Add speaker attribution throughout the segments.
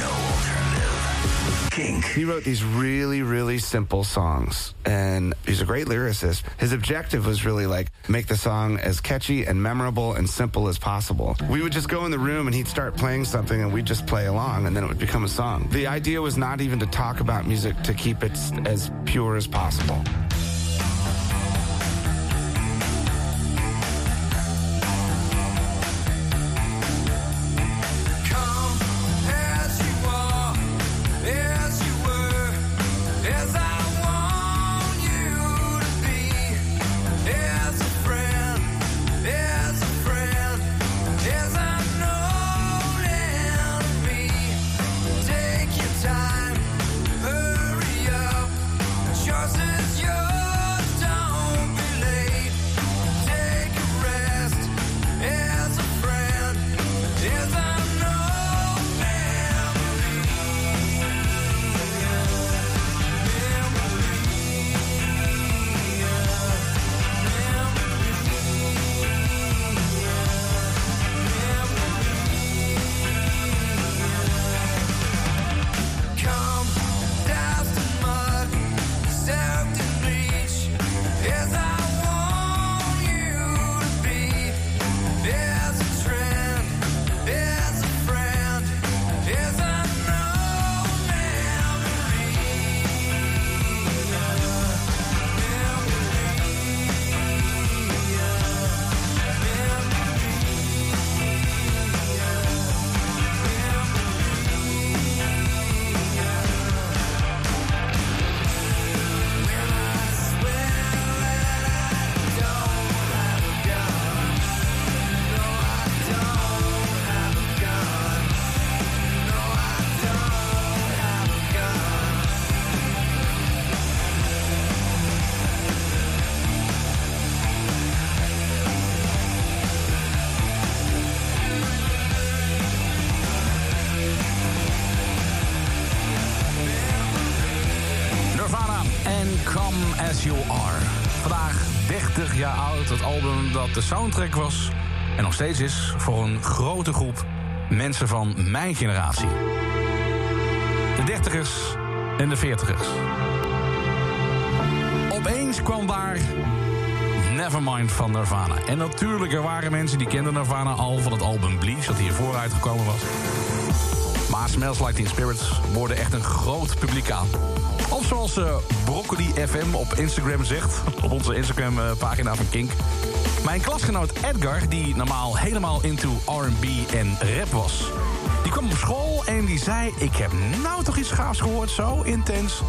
Speaker 1: No alternative. Kink.
Speaker 2: He wrote these really, really simple songs, and he's a great lyricist. His objective was really like make the song as catchy and memorable and simple as possible. We would just go in the room and he'd start playing something, and we'd just play along, and then it would become a song. The idea was not even to talk about music to keep it as pure as possible.
Speaker 3: De soundtrack was... en nog steeds is voor een grote groep mensen van mijn generatie. De dertigers en de veertigers. Opeens kwam daar Nevermind van Nirvana. En natuurlijk, er waren mensen die kenden Nirvana al van het album Bleach... dat hiervoor uitgekomen was. Maar Smells Like Teen Spirits worden echt een groot publiek aan. Of zoals eh, Broccoli FM op Instagram zegt... op onze Instagram-pagina van Kink... Mijn klasgenoot Edgar, die normaal helemaal into R&B en rap was... die kwam op school en die zei... ik heb nou toch iets gaafs gehoord, zo intens.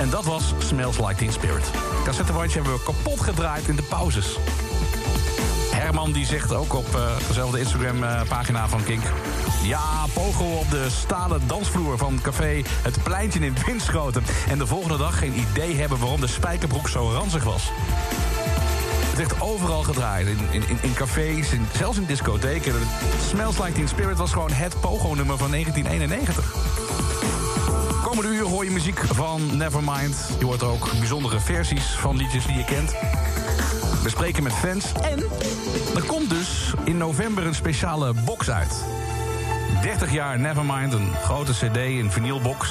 Speaker 3: En dat was Smells Like Teen Spirit. Cassettebandje hebben we kapot gedraaid in de pauzes. Herman die zegt ook op eh, dezelfde Instagram-pagina van Kink... Ja, pogo op de stalen dansvloer van café Het Pleintje in Winschoten. En de volgende dag geen idee hebben waarom de spijkerbroek zo ranzig was. Het werd overal gedraaid. In, in, in cafés, in, zelfs in discotheken. Smells Like Teen Spirit was gewoon het pogo-nummer van 1991. Komende uur hoor je muziek van Nevermind. Je hoort ook bijzondere versies van liedjes die je kent. We spreken met fans. En er komt dus in november een speciale box uit. 30 jaar Nevermind, een grote cd, een vinylbox.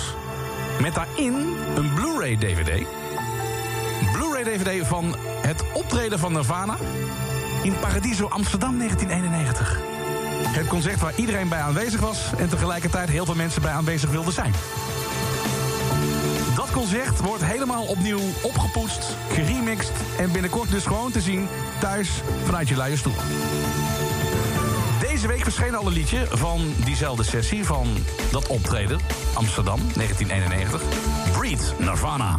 Speaker 3: Met daarin een Blu-ray DVD. DVD van het optreden van Nirvana... in Paradiso Amsterdam 1991. Het concert waar iedereen bij aanwezig was... en tegelijkertijd heel veel mensen bij aanwezig wilden zijn. Dat concert wordt helemaal opnieuw opgepoetst, geremixed... en binnenkort dus gewoon te zien thuis vanuit je luie stoel. Deze week verscheen al een liedje van diezelfde sessie van dat optreden. Amsterdam, 1991. Breed, Nirvana.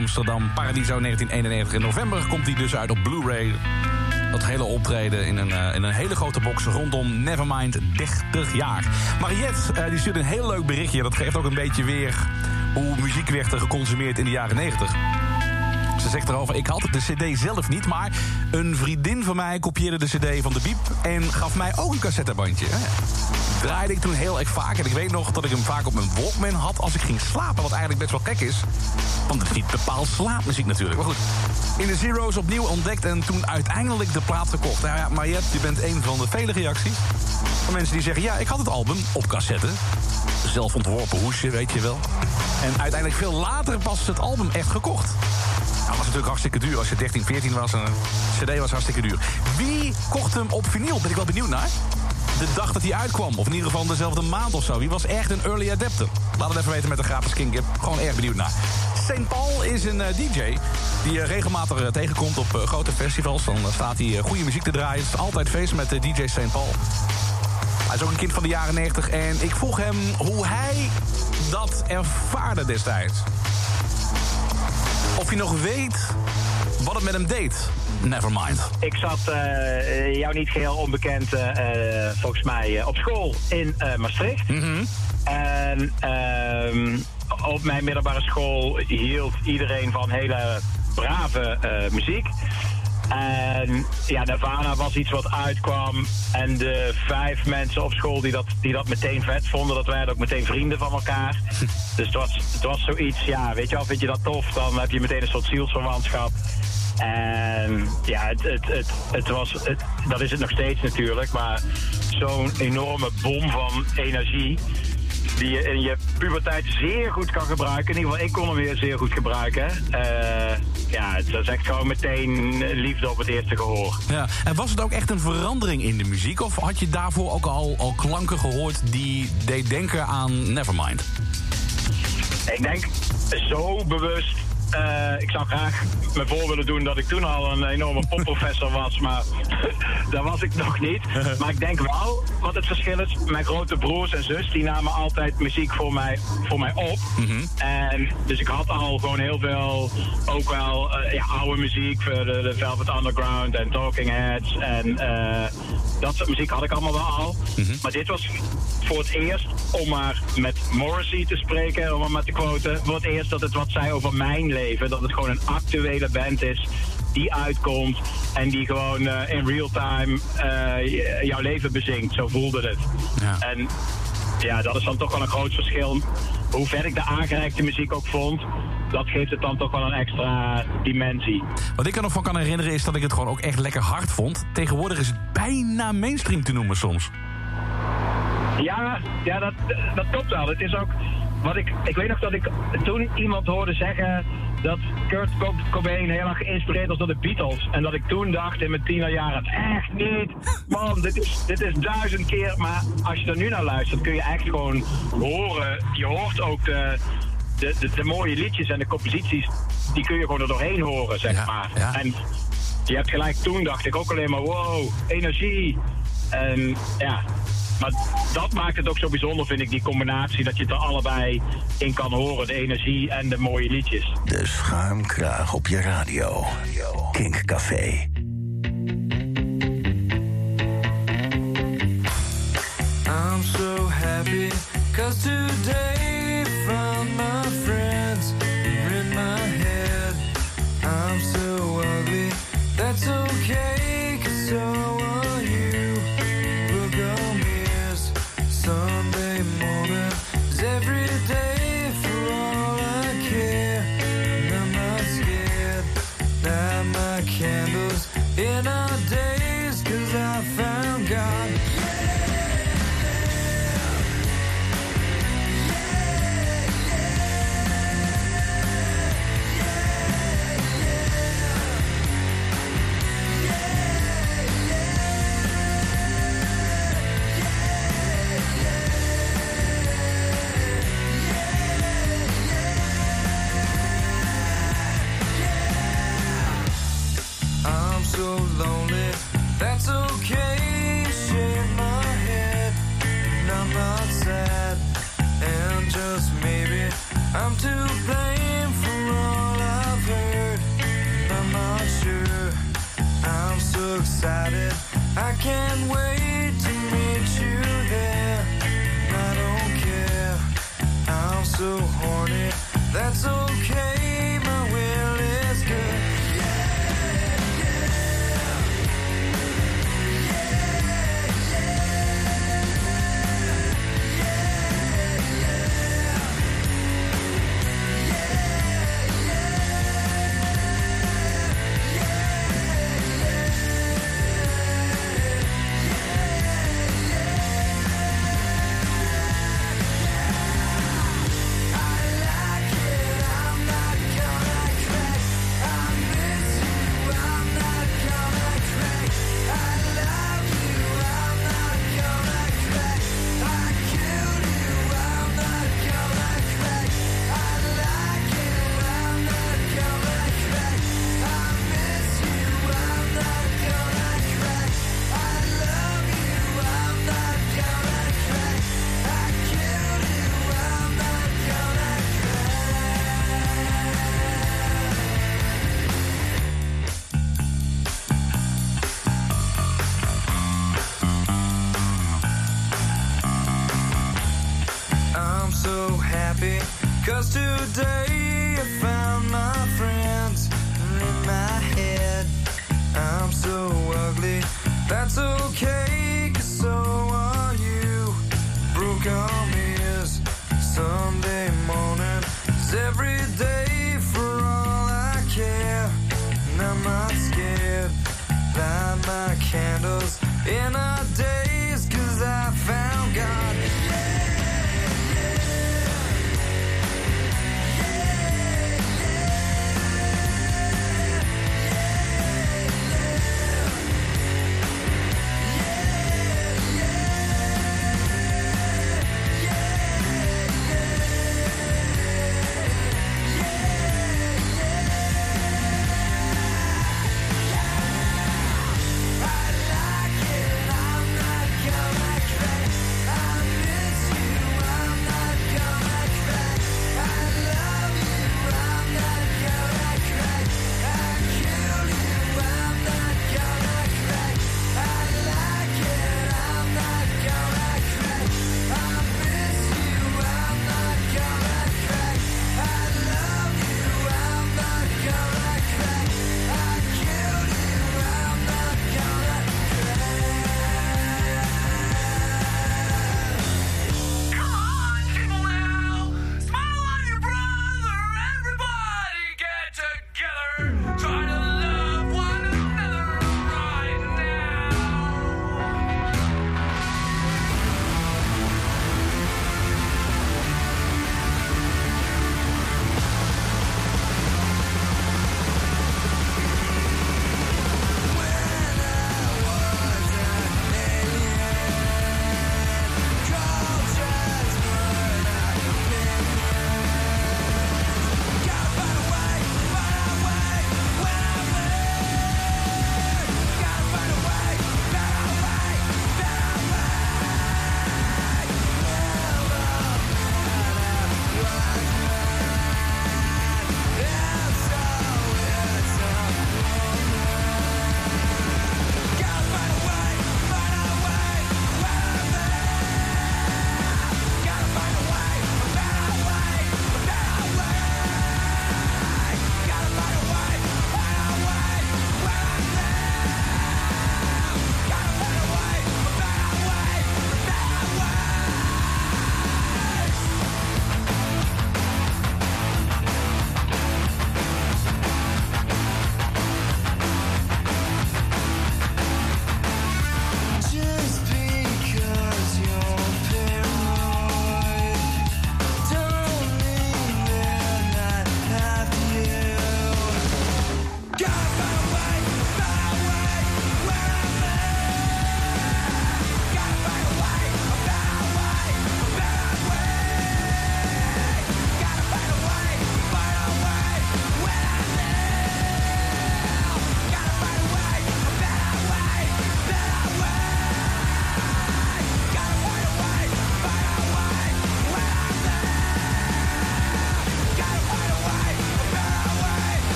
Speaker 3: Amsterdam, Paradiso 1991. In november komt hij dus uit op Blu-ray. Dat hele optreden in een, eh, in een hele grote box rondom Nevermind 30 jaar. Mariette eh, die stuurde een heel leuk berichtje. Dat geeft ook een beetje weer hoe muziek werd geconsumeerd in de jaren 90. Ze zegt erover, ik had de cd zelf niet... maar een vriendin van mij kopieerde de cd van de Biep... en gaf mij ook een cassettebandje. Draaide ik toen heel erg vaak. En ik weet nog dat ik hem vaak op mijn Walkman had als ik ging slapen. Wat eigenlijk best wel gek is. Want het is niet bepaald slaapmuziek natuurlijk. Maar goed, in de Zero's opnieuw ontdekt... en toen uiteindelijk de plaat gekocht. Nou ja, Mariette, je bent een van de vele reacties... van mensen die zeggen... ja, ik had het album op cassette. Zelf ontworpen hoesje, weet je wel. En uiteindelijk veel later pas het album echt gekocht. Nou, was natuurlijk hartstikke duur. Als je 13, 14 was, een cd was hartstikke duur. Wie kocht hem op vinyl? Ben ik wel benieuwd naar. De dag dat hij uitkwam, of in ieder geval dezelfde maand of zo. Wie was echt een early adapter? Laat het even weten met de gratis Kingip. Gewoon erg benieuwd naar. St. Paul is een eh, DJ die eh, regelmatig eh, tegenkomt op grote festivals. Dan staat hij goede muziek te draaien. Het is altijd feest met DJ St. Paul. Hij is ook een kind van de jaren 90 en ik vroeg hem hoe hij dat ervaarde destijds. Of hij nog weet wat het met hem deed. Nevermind.
Speaker 4: Ik zat eh, jou niet geheel onbekend, eh, eh, volgens mij, op school in Maastricht. En ehm, op mijn middelbare school hield iedereen van hele brave muziek. En ja, Nirvana was iets wat uitkwam. En de vijf mensen op school die dat, die dat meteen vet vonden, dat werden ook meteen vrienden van elkaar. Dus het was, het was zoiets, ja, weet je wel, vind je dat tof, dan heb je meteen een soort zielsverwantschap. En ja, het, het, het, het was, het, dat is het nog steeds natuurlijk, maar zo'n enorme bom van energie die je in je puberteit zeer goed kan gebruiken. In ieder geval, ik kon hem weer zeer goed gebruiken. Eh, ja, het was echt gewoon meteen liefde op het eerste gehoor.
Speaker 3: Ja. En was het ook echt een verandering in de muziek? Of had je daarvoor ook al, al klanken gehoord die deed denken aan Nevermind?
Speaker 4: Ik denk zo bewust. Eh, ik zou graag me voor willen doen dat ik toen al een enorme popprofessor was, maar dat was ik nog niet. Maar ik denk wel wat het verschil is. Mijn grote broers en zus die namen altijd muziek voor mij, voor mij op. En dus ik had al gewoon heel veel, ook wel eh, ja, oude muziek, de, de Velvet Underground en Talking Heads en eh, dat soort muziek had ik allemaal wel al. Maar dit was voor het eerst, om maar met Morrissey te spreken, om maar met te quoten, voor het eerst dat het wat zei over mijn leven. Dat het gewoon een actuele band is die uitkomt en die gewoon eh, in real time eh, jouw leven bezinkt. Zo voelde het.
Speaker 3: Ja.
Speaker 4: En ja, dat is dan toch wel een groot verschil. Hoe ver ik de aangereikte muziek ook vond, dat geeft het dan toch wel een extra dimensie.
Speaker 3: Wat ik er nog van kan herinneren is dat ik het gewoon ook echt lekker hard vond. Tegenwoordig is het bijna mainstream te noemen soms.
Speaker 4: Ja, ja dat, dat klopt wel. Het is ook wat ik. Ik weet nog dat ik toen iemand hoorde zeggen dat Kurt Co- Cobain heel erg geïnspireerd was door de Beatles. En dat ik toen dacht in mijn tienerjaren, echt niet. Man, dit is, dit is duizend keer. Maar als je er nu naar luistert, kun je echt gewoon horen. Je hoort ook de, de, de, de mooie liedjes en de composities. Die kun je gewoon er doorheen horen, zeg
Speaker 3: Ja,
Speaker 4: maar.
Speaker 3: ja.
Speaker 4: En je hebt gelijk, toen dacht ik ook alleen maar, wow, energie. En ja, maar dat maakt het ook zo bijzonder, vind ik, die combinatie. Dat je het er allebei in kan horen, de energie en de mooie liedjes.
Speaker 5: De schuimkraag op je radio. Kink Café.
Speaker 2: I'm so happy cause today found my friends in my head. I'm so ugly, that's okay every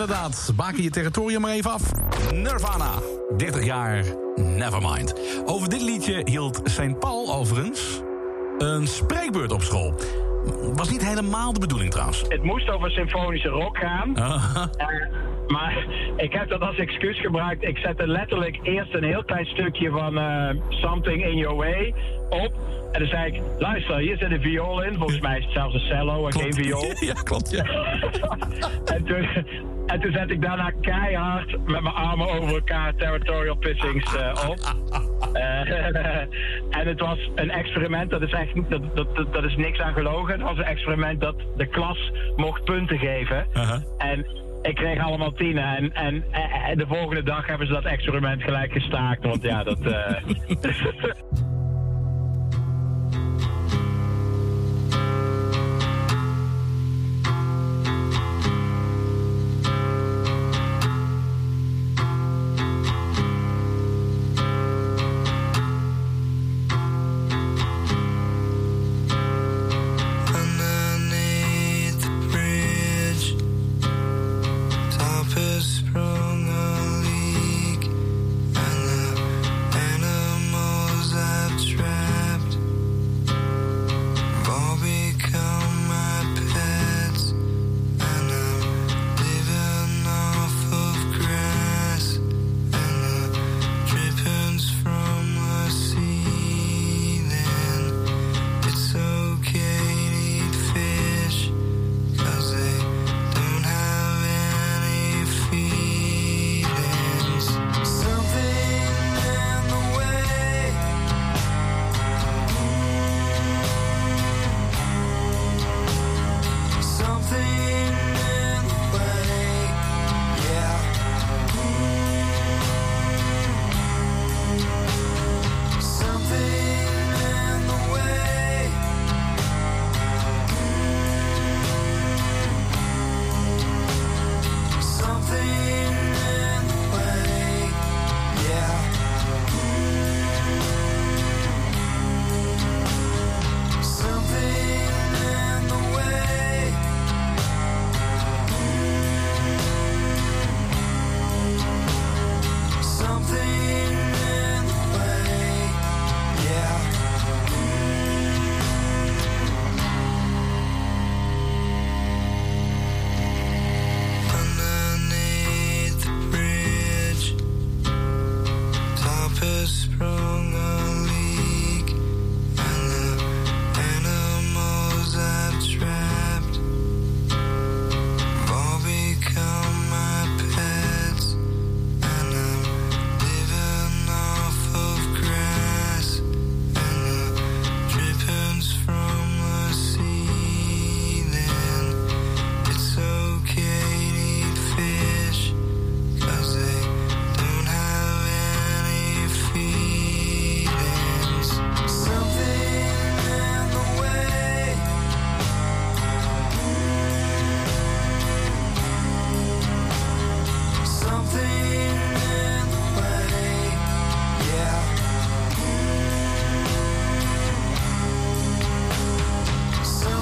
Speaker 3: inderdaad. Baken je territorium maar even af. Nirvana. 30 jaar. Nevermind. Over dit liedje hield St. Paul overigens een spreekbeurt op school. Was niet helemaal de bedoeling trouwens.
Speaker 4: Het moest over symfonische rock gaan.
Speaker 3: Aha.
Speaker 4: Eh, maar ik heb dat als excuus gebruikt. Ik zette letterlijk eerst een heel klein stukje van eh, Something in Your Way op. En dan zei ik, luister, hier zit een viool in. Volgens mij is het zelfs een cello en geen viool.
Speaker 3: Ja, klopt, ja.
Speaker 4: en, toen, en toen zet ik daarna keihard met mijn armen over elkaar Territorial Pissings eh, op. Eh, en het was een experiment, dat is echt dat, dat, dat, dat is niks aan gelogen. Het was een experiment dat de klas mocht punten geven.
Speaker 3: Aha.
Speaker 4: En ik kreeg allemaal tienen. En, en, en de volgende dag hebben ze dat experiment gelijk gestaakt. Want ja, dat.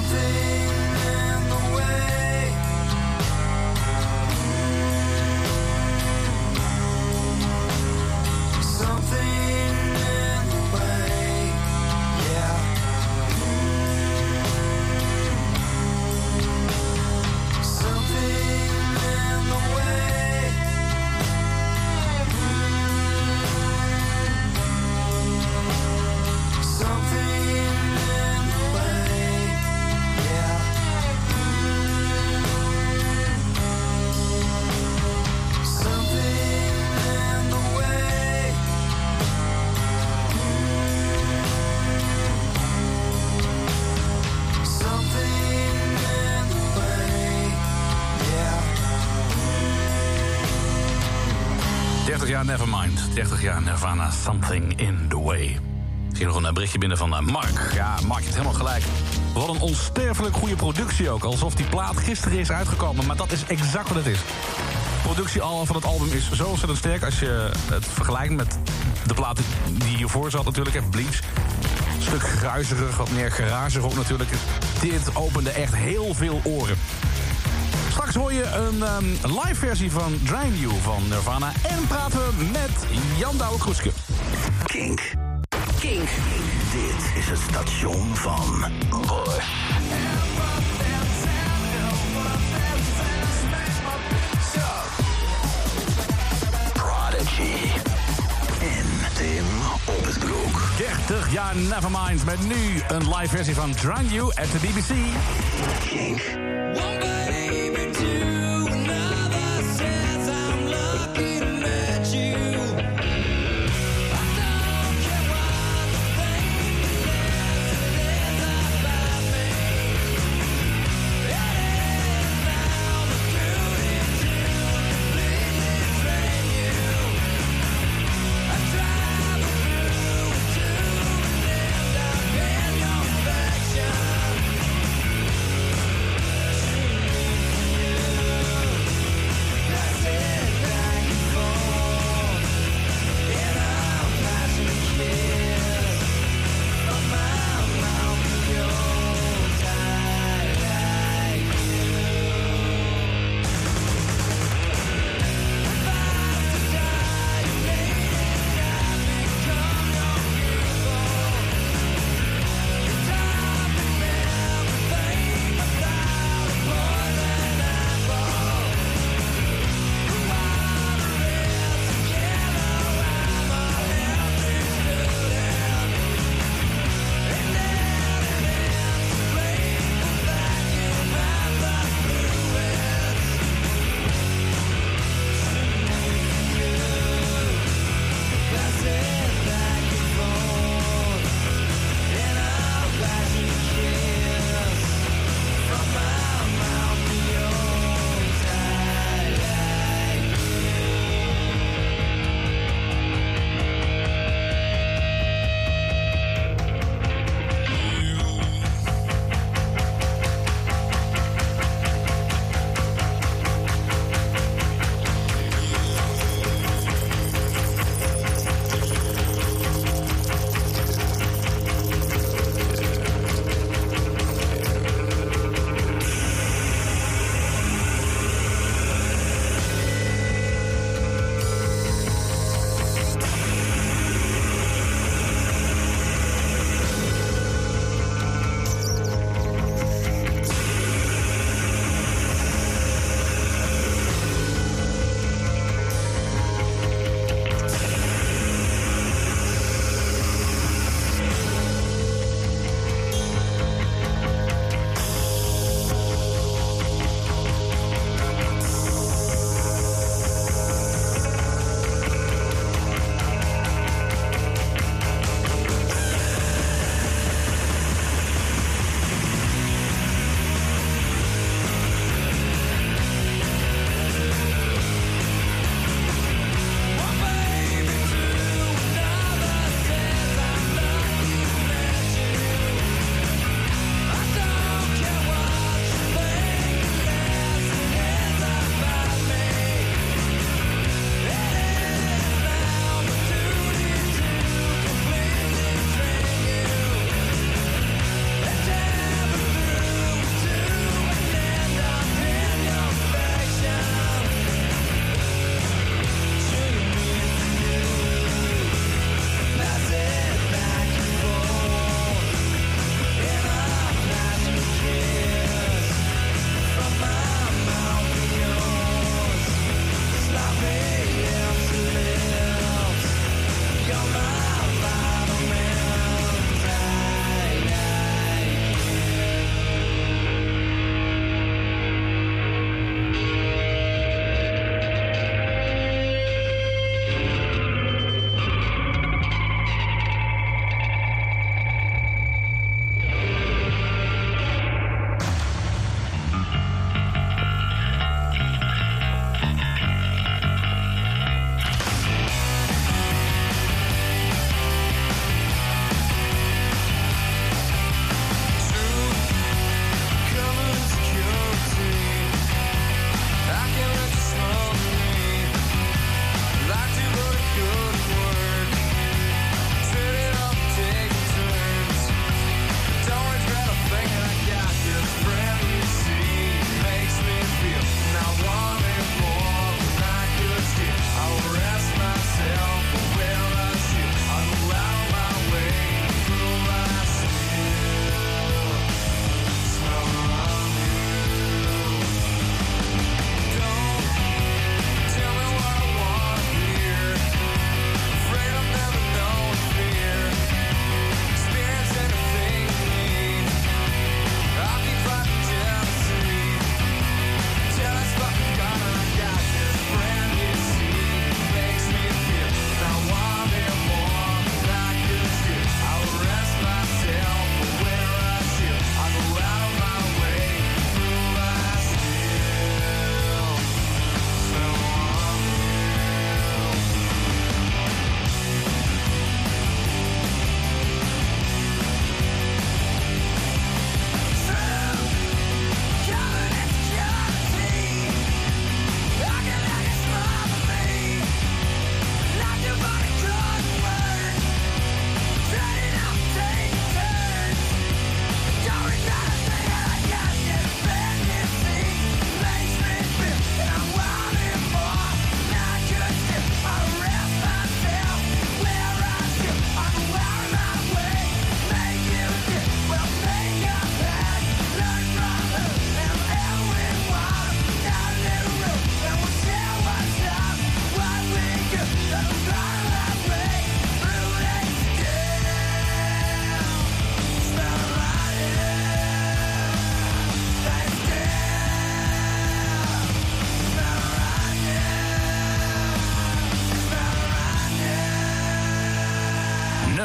Speaker 3: something Nevermind. 30 jaar Nirvana, Something in the Way. Zie nog een berichtje binnen van eh, Mark. Ja, Mark, je hebt helemaal gelijk. Wat een onsterfelijk goede productie ook. Alsof die plaat gisteren is uitgekomen. Maar dat is exact wat het is. De productie al van het album is zo ontzettend sterk... als je het vergelijkt met de plaat die hiervoor zat natuurlijk. Hè, Bleach. Een stuk gruizerig, wat meer garage rock natuurlijk. Dit opende echt heel veel oren. Hoor je een ehm, live versie van Drown You van Nirvana. En praten we met Jan Douwe Kroeske.
Speaker 1: Kink. Kink. Dit is het station van Roy. Prodigy. En Tim op het broek.
Speaker 3: 30 jaar Nevermind met nu een live versie van Drown You at the BBC.
Speaker 1: Kink.
Speaker 2: To.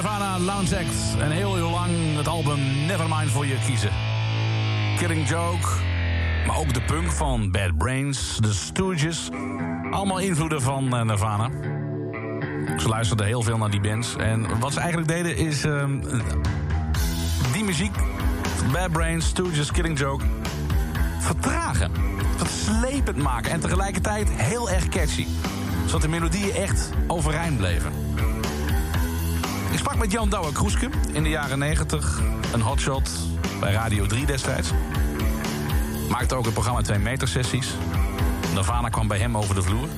Speaker 3: Lounge Act. En heel heel lang het album Nevermind voor je kiezen. Killing Joke. Maar ook de punk van Bad Brains, The Stooges. Allemaal invloeden van eh, Nirvana. Ze luisterden heel veel naar die bands. En wat ze eigenlijk deden is... ehm, die muziek, Bad Brains, Stooges, Killing Joke... vertragen. Dat slepend maken. En tegelijkertijd heel erg catchy. Zodat de melodieën echt overeind bleven. Sprak met Jan Douwe Kroeske in de jaren 90. Een hotshot bij Radio 3 destijds. Maakte ook het programma 2 meter sessies. Nirvana kwam bij hem over de vloer.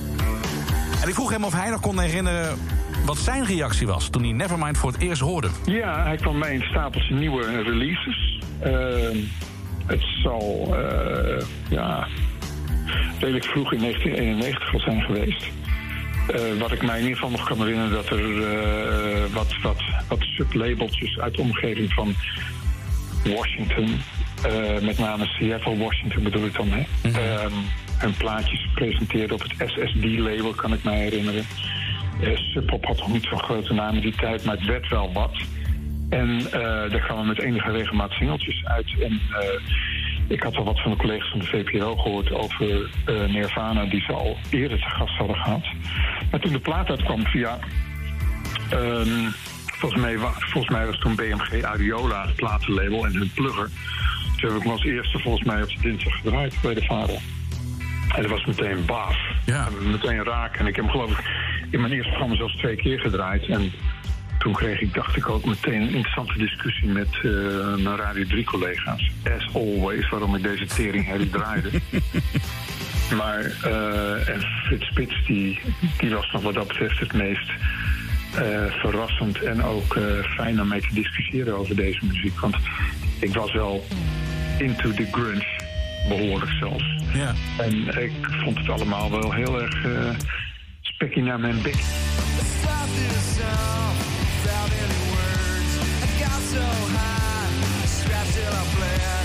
Speaker 3: En ik vroeg hem of hij nog kon herinneren wat zijn reactie was... toen hij Nevermind voor het eerst hoorde.
Speaker 6: Ja, hij kwam mee in stapeltje nieuwe releases. Ehm, het zal eh, ja, redelijk vroeg in 1991 al zijn geweest. Eh, wat ik mij in ieder geval nog kan herinneren... dat er eh, wat, wat, wat sublabeltjes uit de omgeving van Washington... eh, met name Seattle, Washington bedoel ik dan, hè? Ehm, hun plaatjes presenteerden op het SSD-label, kan ik mij herinneren. Eh, Sub Pop had nog niet zo'n grote naam in die tijd, maar het werd wel wat. En daar kwamen met enige regelmaat singeltjes uit. En ik had al wat van de collega's van de VPRO gehoord over eh, Nirvana, die ze al eerder te gast hadden gehad. Maar toen de plaat uitkwam via. ehm, volgens, mij, volgens mij was toen BMG Ariola het platenlabel en hun plugger. Toen heb ik hem als eerste volgens mij op de dinsdag gedraaid bij de vader. En dat was meteen baaf.
Speaker 3: Ja.
Speaker 6: En Meteen raak. En ik heb hem geloof ik in mijn eerste programma zelfs twee keer gedraaid. En toen kreeg ik, dacht ik ook, meteen een interessante discussie met eh, mijn Radio 3 collega's. As always, waarom ik deze tering herrie draaide. maar eh, en Frits Spits, die, die was nog wat dat betreft het meest eh, verrassend en ook eh, fijn om mee te discussiëren over deze muziek. Want ik was wel into the grunge, behoorlijk zelfs.
Speaker 3: Ja.
Speaker 6: En ik vond het allemaal wel heel erg uh, spekkie naar mijn bek.
Speaker 2: Stop this song so high, strapped till I bled.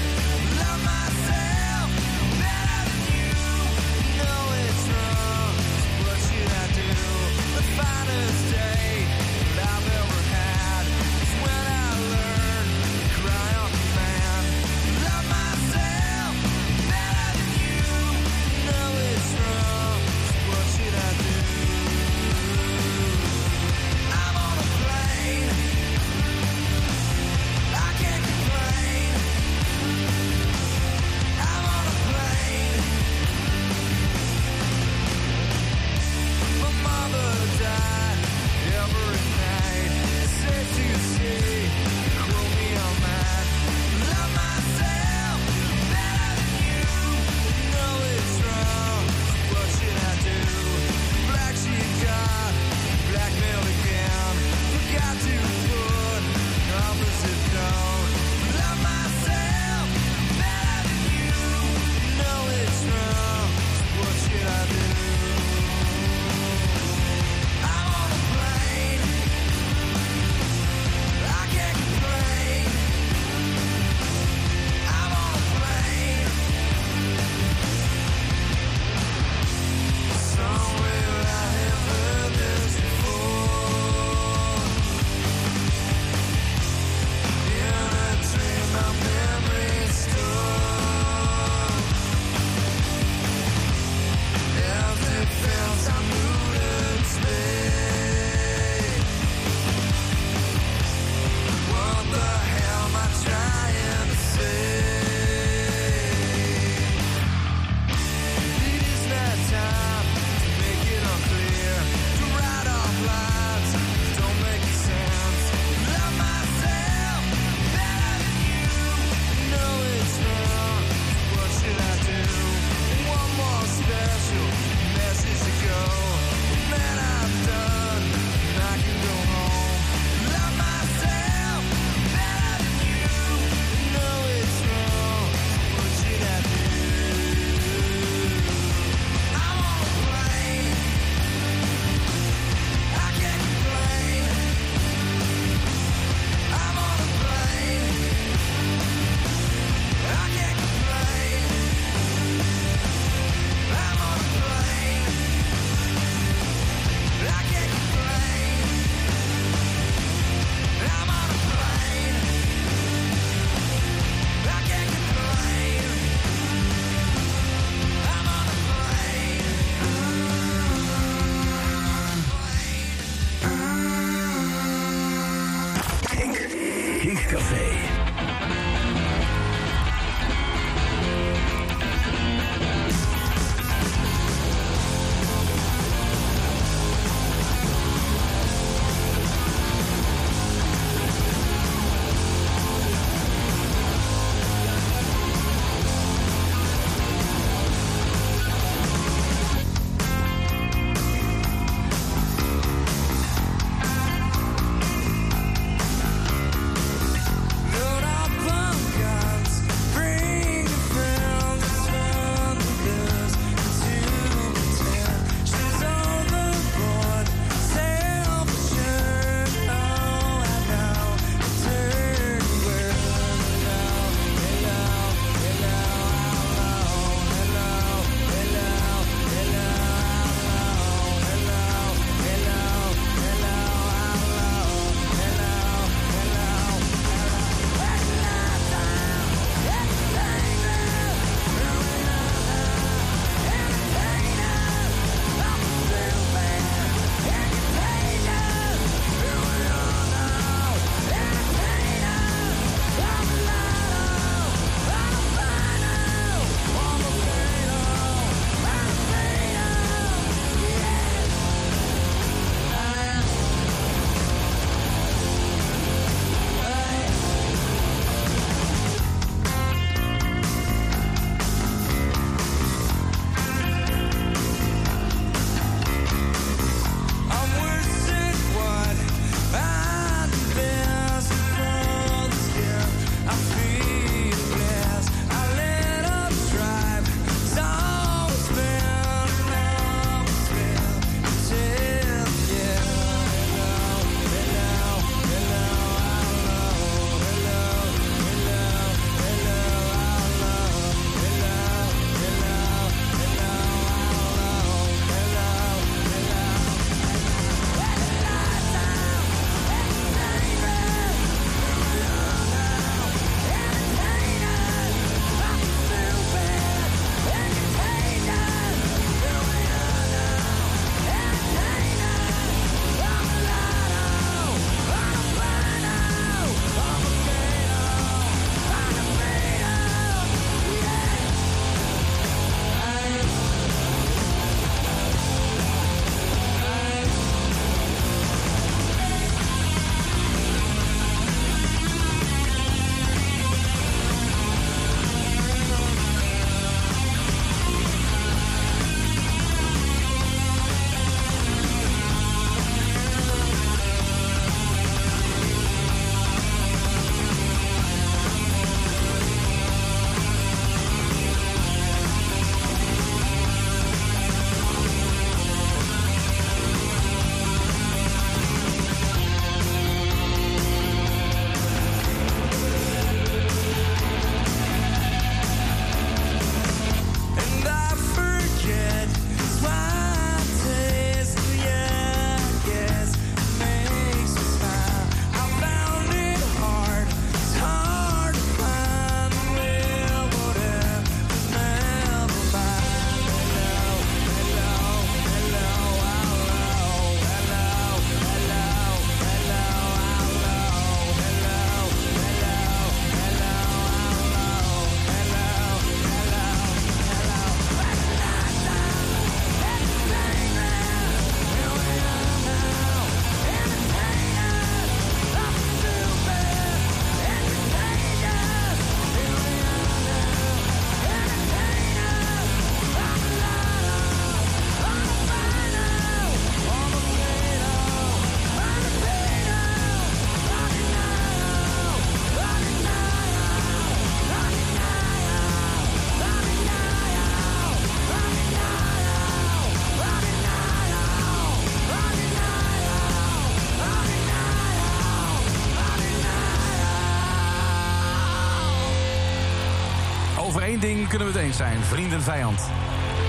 Speaker 3: Één ding kunnen we het eens zijn. Vriend en vijand.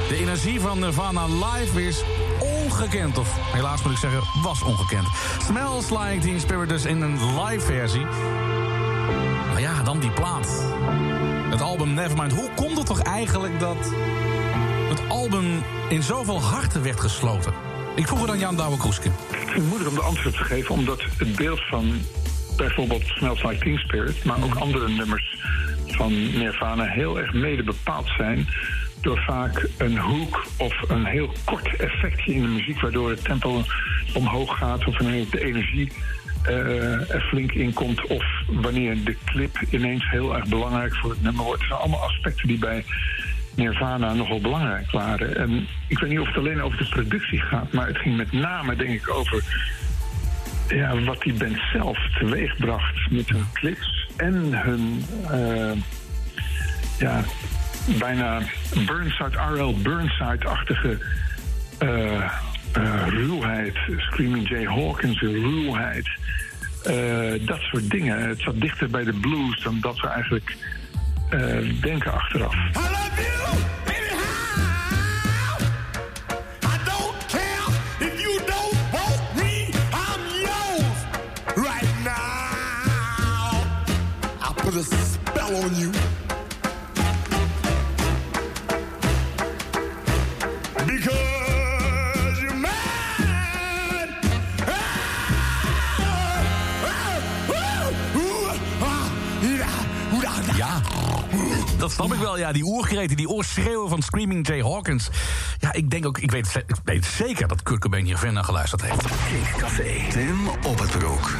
Speaker 3: De energie van Nirvana live is ongekend. Of helaas moet ik zeggen, was ongekend. Smells Like Teen Spirit dus in een live versie. Maar ja, dan die plaat. Het album Nevermind. Hoe komt het toch eigenlijk dat het album in zoveel harten werd gesloten? Ik vroeg het aan Jan Douwe Kroeske.
Speaker 6: Ik vind het moeilijk om de antwoord te geven, omdat het beeld van bijvoorbeeld Smells Like Teen Spirit, maar ook andere nummers van Nirvana heel erg mede bepaald zijn door vaak een hoek of een heel kort effectje in de muziek, waardoor het tempo omhoog gaat of wanneer de energie eh, er flink in komt of wanneer de clip ineens heel erg belangrijk voor het nummer wordt. Het zijn allemaal aspecten die bij Nirvana nogal belangrijk waren. En ik weet niet of het alleen over de productie gaat, maar het ging met name, denk ik, over ja, wat die band zelf teweegbracht met hun clips en hun eh, ja, bijna Burnside, R.L. Burnside-achtige eh, eh, ruwheid, Screaming Jay Hawkins' ruwheid. eh, dat soort dingen. Het zat dichter bij de blues dan dat we eigenlijk denken achteraf.
Speaker 5: I love you put a spell on you.
Speaker 3: Dat snap ik wel. Ja, die oerkreten, die oorschreeuwen van Screaming Jay Hawkins. Ja, ik denk ook, ik weet, ik weet zeker dat Kurt Cobain hier ver naar geluisterd heeft.
Speaker 1: Kink Café. Tim op het broek.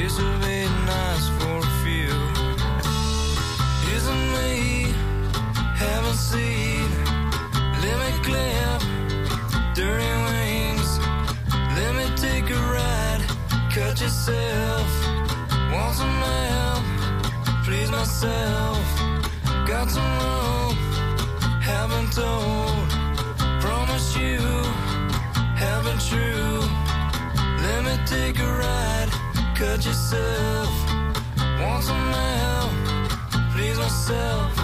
Speaker 2: She's surveyed nice for a few. Isn't me having seed? Let me clip dirty wings. Let me take a ride. Cut yourself. Want some help? Please myself. Got some rope haven't told. Promise you, haven't true. Let me take a ride, cut yourself. Want some help, please myself.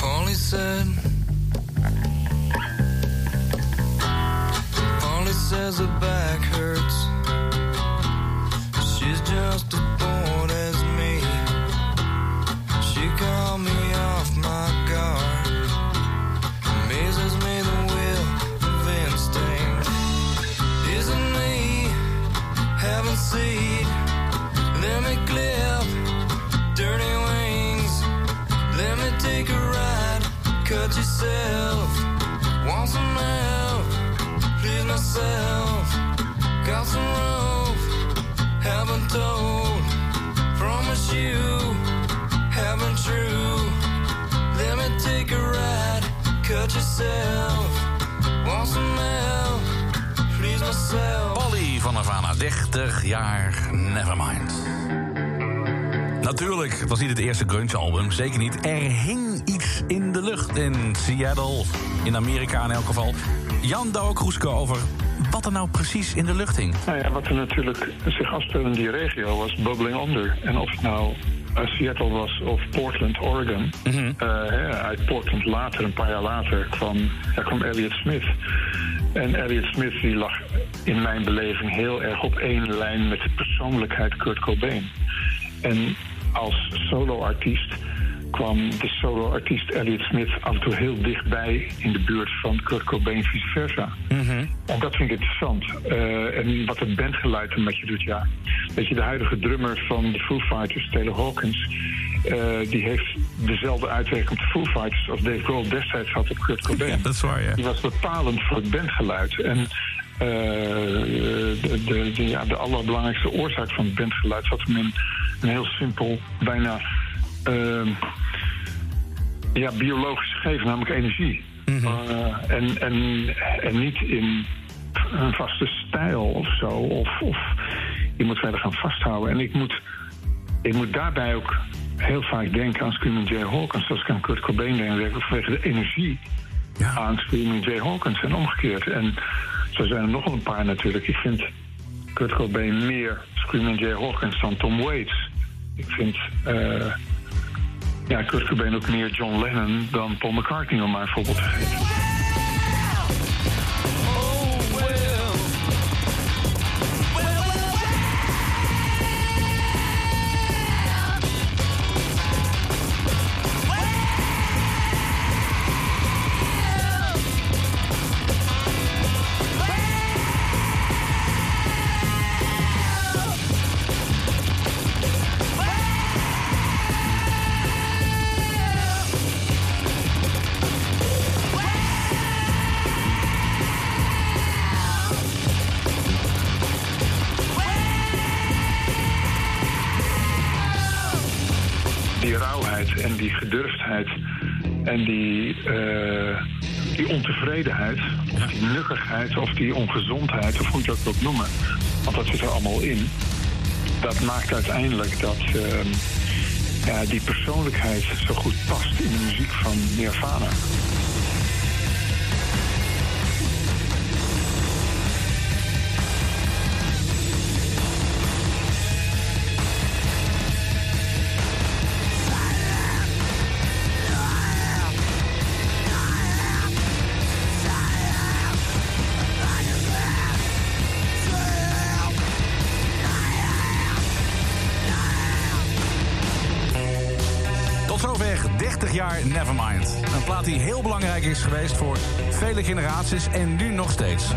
Speaker 2: Polly said, Polly says her back hurts. She's just as Cut yourself. Want some help? Please myself. Got some rope. Haven't told. Promise you haven't true. Let me take a ride, cut yourself. Want some help, please myself.
Speaker 3: Polly van Nirvana, 30 jaar Nevermind. Natuurlijk, was niet het eerste grunge-album, zeker niet. Er hing iets in de lucht in Seattle, in Amerika in elk geval. Jan Douwe Kroeske over wat er nou precies in de lucht hing.
Speaker 6: Nou ja, wat er natuurlijk zich afspeelde in die regio was Bubbling Under. En of het nou eh, Seattle was of Portland, Oregon.
Speaker 3: Mhm.
Speaker 6: Eh, uit Portland later, een paar jaar later, kwam, daar kwam Elliot Smith. En Elliot Smith die lag in mijn beleving heel erg op één lijn met de persoonlijkheid Kurt Cobain. En als solo-artiest kwam de solo-artiest Elliot Smith af en toe heel dichtbij in de buurt van Kurt Cobain, vice versa. En dat vind ik interessant. Eh, en wat het bandgeluid er met je doet, ja. Weet je, de huidige drummer van de Foo Fighters, Taylor Hawkins... eh, die heeft dezelfde uitwerking op de Foo Fighters als Dave Grohl destijds had op Kurt Cobain.
Speaker 3: Dat is waar, ja.
Speaker 6: Die was bepalend voor het bandgeluid. En eh, de, de, de, ja, de allerbelangrijkste oorzaak van het bandgeluid zat hem in een heel simpel, bijna ehm, ja, biologisch gegeven, namelijk energie. Eh, en, en, en niet in een vaste stijl of zo. Of, of je moet verder gaan vasthouden. En ik moet, ik moet daarbij ook heel vaak denken aan Screaming Jay Hawkins. Als ik aan Kurt Cobain denk, vanwege de energie
Speaker 3: Ja.
Speaker 6: aan Screaming Jay Hawkins en omgekeerd. En zo zijn er nog een paar natuurlijk. Ik vind Kurt Cobain meer Screaming Jay Hawkins dan Tom Waits. Ik vind eh, ja, Kurt Cobain ook meer John Lennon dan Paul McCartney, om maar een voorbeeld te geven. Ontevredenheid, of die nukkigheid of die ongezondheid, of hoe je dat wilt noemen, want dat zit er allemaal in. Dat maakt uiteindelijk dat ehm, ja, die persoonlijkheid zo goed past in de muziek van Nirvana.
Speaker 3: Is geweest voor vele generaties en nu nog steeds.